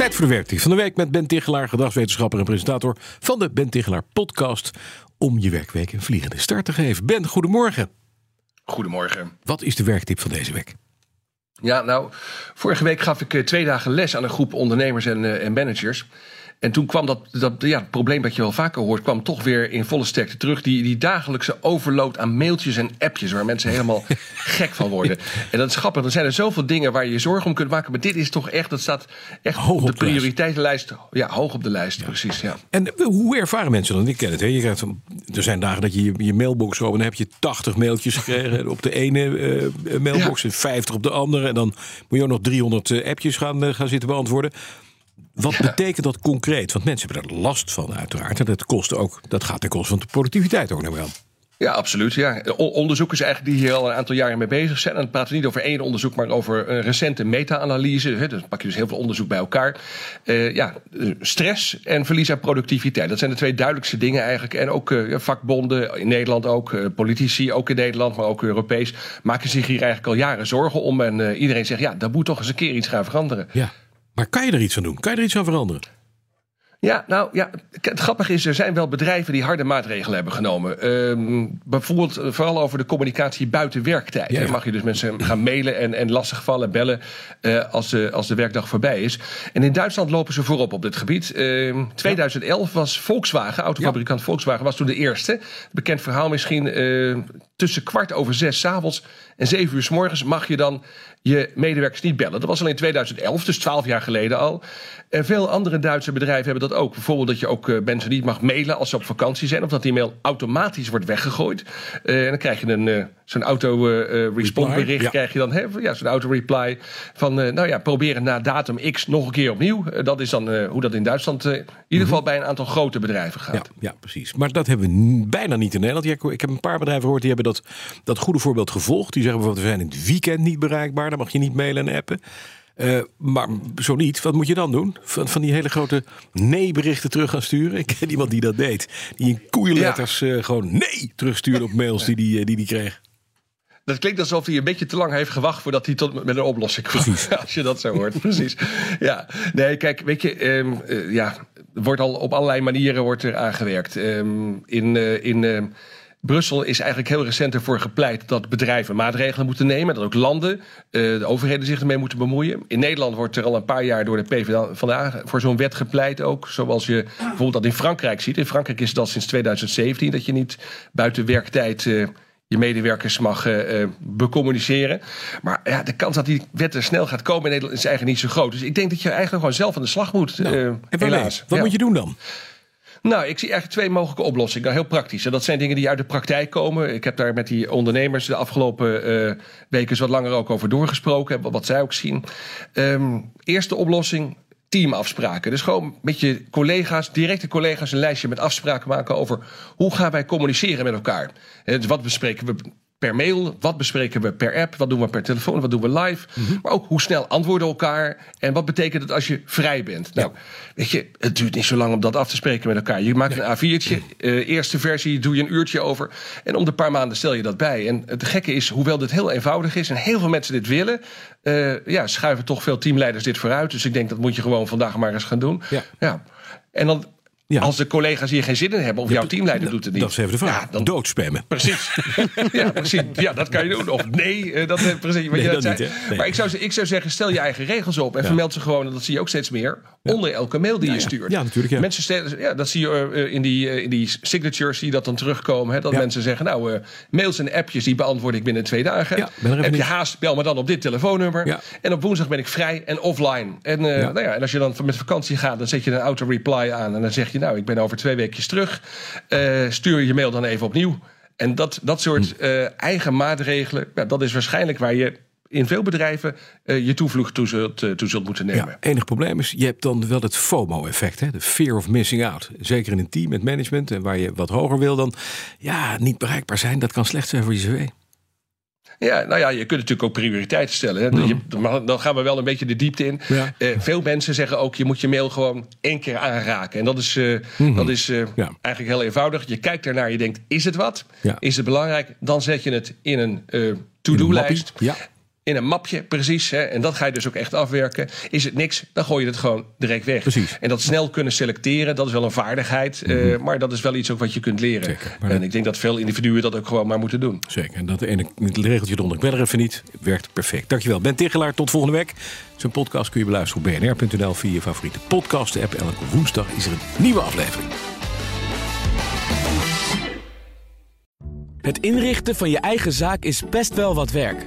Tijd voor de werktip van de week met Ben Tichelaar, gedragswetenschapper en presentator van de Ben Tichelaar podcast. Om je werkweek een vliegende start te geven. Ben, goedemorgen. Goedemorgen. Wat is de werktip van deze week? Ja, nou, vorige week gaf ik eh, twee dagen les aan een groep ondernemers en, eh, en managers. En toen kwam dat, dat ja, het probleem dat je wel vaker hoort, kwam toch weer in volle sterkte terug. Die, die dagelijkse overload aan mailtjes en appjes waar mensen helemaal gek van worden. En dat is grappig. Er zijn er zoveel dingen waar je je zorgen om kunt maken. Maar dit is toch echt, dat staat echt Hoog op de prioriteitenlijst. Ja, hoog op de lijst, precies. Ja. En eh, hoe ervaren mensen dan? Ik ken het. Hè? Je krijgt, er zijn dagen dat je je, je mailbox opent en dan heb je 80 mailtjes gekregen op de ene eh, mailbox en 50 op de andere. En dan moet je ook nog 300 eh, appjes gaan, gaan zitten beantwoorden. Wat betekent dat concreet? Want mensen hebben er last van, uiteraard. En dat, kost ook, dat gaat ten koste van de productiviteit ook, ik aan. Ja, absoluut. Ja. Onderzoekers eigenlijk die hier al een aantal jaren mee bezig zijn. En dan praten we niet over één onderzoek, maar over een recente meta-analyse. Dan pak je dus heel veel onderzoek bij elkaar. Eh, ja, stress en verlies aan productiviteit. Dat zijn de twee duidelijkste dingen eigenlijk. En ook eh, vakbonden in Nederland ook, eh, politici ook in Nederland, maar ook Europees, maken zich hier eigenlijk al jaren zorgen om. En iedereen zegt, ja, daar moet toch eens een keer iets gaan veranderen. Ja. Maar kan je er iets aan doen? Kan je er iets aan veranderen? Ja, nou ja, het grappige is, er zijn wel bedrijven die harde maatregelen hebben genomen. Ehm, bijvoorbeeld eh, vooral over de communicatie buiten werktijd. Ja, ja. Dan mag je dus mensen gaan mailen en, en lastigvallen, bellen eh, als, de, als de werkdag voorbij is. En in Duitsland lopen ze voorop op dit gebied. Ehm 2011 was Volkswagen, autofabrikant Volkswagen, was toen de eerste. Bekend verhaal misschien, eh, tussen kwart over zes 's avonds en zeven uur s morgens mag je dan je medewerkers niet bellen. Dat was al in 2011, dus 12 jaar geleden al. En veel andere Duitse bedrijven hebben dat ook. Bijvoorbeeld dat je ook eh, mensen niet mag mailen als ze op vakantie zijn. Of dat die mail automatisch wordt weggegooid. Eh, en dan krijg je een, eh, zo'n auto-respond bericht. ja. Krijg je dan, hè, ja, zo'n auto-reply. Van, nou ja, proberen na datum X nog een keer opnieuw. Dat is dan hoe dat in Duitsland in ieder geval bij een aantal grote bedrijven gaat. Ja, ja, precies. Maar dat hebben we bijna niet in Nederland. Ik heb een paar bedrijven gehoord die hebben dat, dat goede voorbeeld gevolgd. Die zeggen bijvoorbeeld, we zijn in het weekend niet bereikbaar. Dan mag je niet mailen en appen. Eh, maar zo niet, wat moet je dan doen? Van, van die hele grote nee-berichten terug gaan sturen? Ik ken iemand die dat deed. Die in koeienletters eh, gewoon nee terugstuurde op mails die die, eh, die, die kreeg. Dat klinkt alsof hij een beetje te lang heeft gewacht voordat hij tot met een oplossing kwam. Als je dat zo hoort, precies. Ja, nee, kijk, weet je, eh, ja, er wordt al op allerlei manieren wordt er aangewerkt. Ehm, in in Brussel is eigenlijk heel recent ervoor gepleit dat bedrijven maatregelen moeten nemen. Dat ook landen, eh, de overheden zich ermee moeten bemoeien. In Nederland wordt er al een paar jaar door de PvdA voor zo'n wet gepleit ook. Zoals je bijvoorbeeld dat in Frankrijk ziet. In Frankrijk is al sinds 2017 dat je niet buiten werktijd... eh, je medewerkers mag eh, becommuniceren. Maar ja, de kans dat die wet er snel gaat komen in Nederland is eigenlijk niet zo groot. Dus ik denk dat je eigenlijk gewoon zelf aan de slag moet. Nou, en helaas. Wat Ja. moet je doen dan? Nou, ik zie eigenlijk twee mogelijke oplossingen. Nou, Heel praktisch. En dat zijn dingen die uit de praktijk komen. Ik heb daar met die ondernemers de afgelopen eh, weken wat langer ook over doorgesproken. Wat, zij ook zien. Ehm, eerste oplossing. Teamafspraken. Dus gewoon met je collega's, directe collega's, een lijstje met afspraken maken over hoe gaan wij communiceren met elkaar. Dus wat bespreken we per mail, wat bespreken we per app, wat doen we per telefoon, wat doen we live. Maar ook hoe snel antwoorden elkaar en wat betekent het als je vrij bent. Nou, weet je, het duurt niet zo lang om dat af te spreken met elkaar. Je maakt een A4'tje, eh, eerste versie doe je een uurtje over en om de paar maanden stel je dat bij. En het gekke is, hoewel dit heel eenvoudig is en heel veel mensen dit willen, eh, ja, schuiven toch veel teamleiders dit vooruit. Dus ik denk dat moet je gewoon vandaag maar eens gaan doen. Ja. En dan, Ja. als de collega's hier geen zin in hebben of jouw teamleider doet het niet. Dat is even de vraag. Ja, dan Doodspammen. Precies. ja, precies. Ja, dat kan je doen. Of nee, eh, dat eh, precies. Wat Nee, je dat niet, zei. Nee. Maar ik zou, ik zou zeggen, stel je eigen regels op en vermeld ze gewoon, en dat zie je ook steeds meer, onder elke mail die je stuurt. Ja, natuurlijk. Mensen stellen, ja, dat zie je eh, in, die, in die signatures die dat dan terugkomen. Hè, dat mensen zeggen, nou, mails en appjes die beantwoord ik binnen twee dagen. Heb je haast, bel me dan op dit telefoonnummer. En op woensdag ben ik vrij en offline. En. Nou ja, en als je dan met vakantie gaat, dan zet je een auto-reply aan. En dan zeg je, nou, ik ben over twee weekjes terug. Eh, stuur je mail dan even opnieuw. En dat, dat soort Hm. eh, eigen maatregelen, ja, dat is waarschijnlijk waar je in veel bedrijven uh, je toevlucht toe zult, uh, toe zult moeten nemen. Ja, enig probleem is, je hebt dan wel het FOMO-effect, de fear of missing out. Zeker in een team met management en waar je wat hoger wil dan, ja, niet bereikbaar zijn, dat kan slecht zijn voor je cv. Ja, nou ja, je kunt natuurlijk ook prioriteiten stellen. Hè. Je, dan gaan we wel een beetje de diepte in. Ja. Uh, veel mensen zeggen ook, je moet je mail gewoon één keer aanraken. En dat is, uh, mm-hmm. dat is uh, ja. eigenlijk heel eenvoudig. Je kijkt ernaar, je denkt, is het wat? Ja. Is het belangrijk? Dan zet je het in een to-do-lijst. Ja. In een mapje, precies. Hè, en dat ga je dus ook echt afwerken. Is het niks, dan gooi je het gewoon direct weg. Precies. En dat snel kunnen selecteren, dat is wel een vaardigheid. Mm -hmm. uh, maar dat is wel iets ook wat je kunt leren. Zeker, en dat... ik denk dat veel individuen dat ook gewoon maar moeten doen. Zeker. En dat ene regeltje eronder, ik ben er even niet, werkt perfect. Dankjewel. Ben Tichelaar, tot volgende week. Zijn podcast kun je beluisteren op bnr.nl via je favoriete podcast-app. Elke woensdag is er een nieuwe aflevering. Het inrichten van je eigen zaak is best wel wat werk.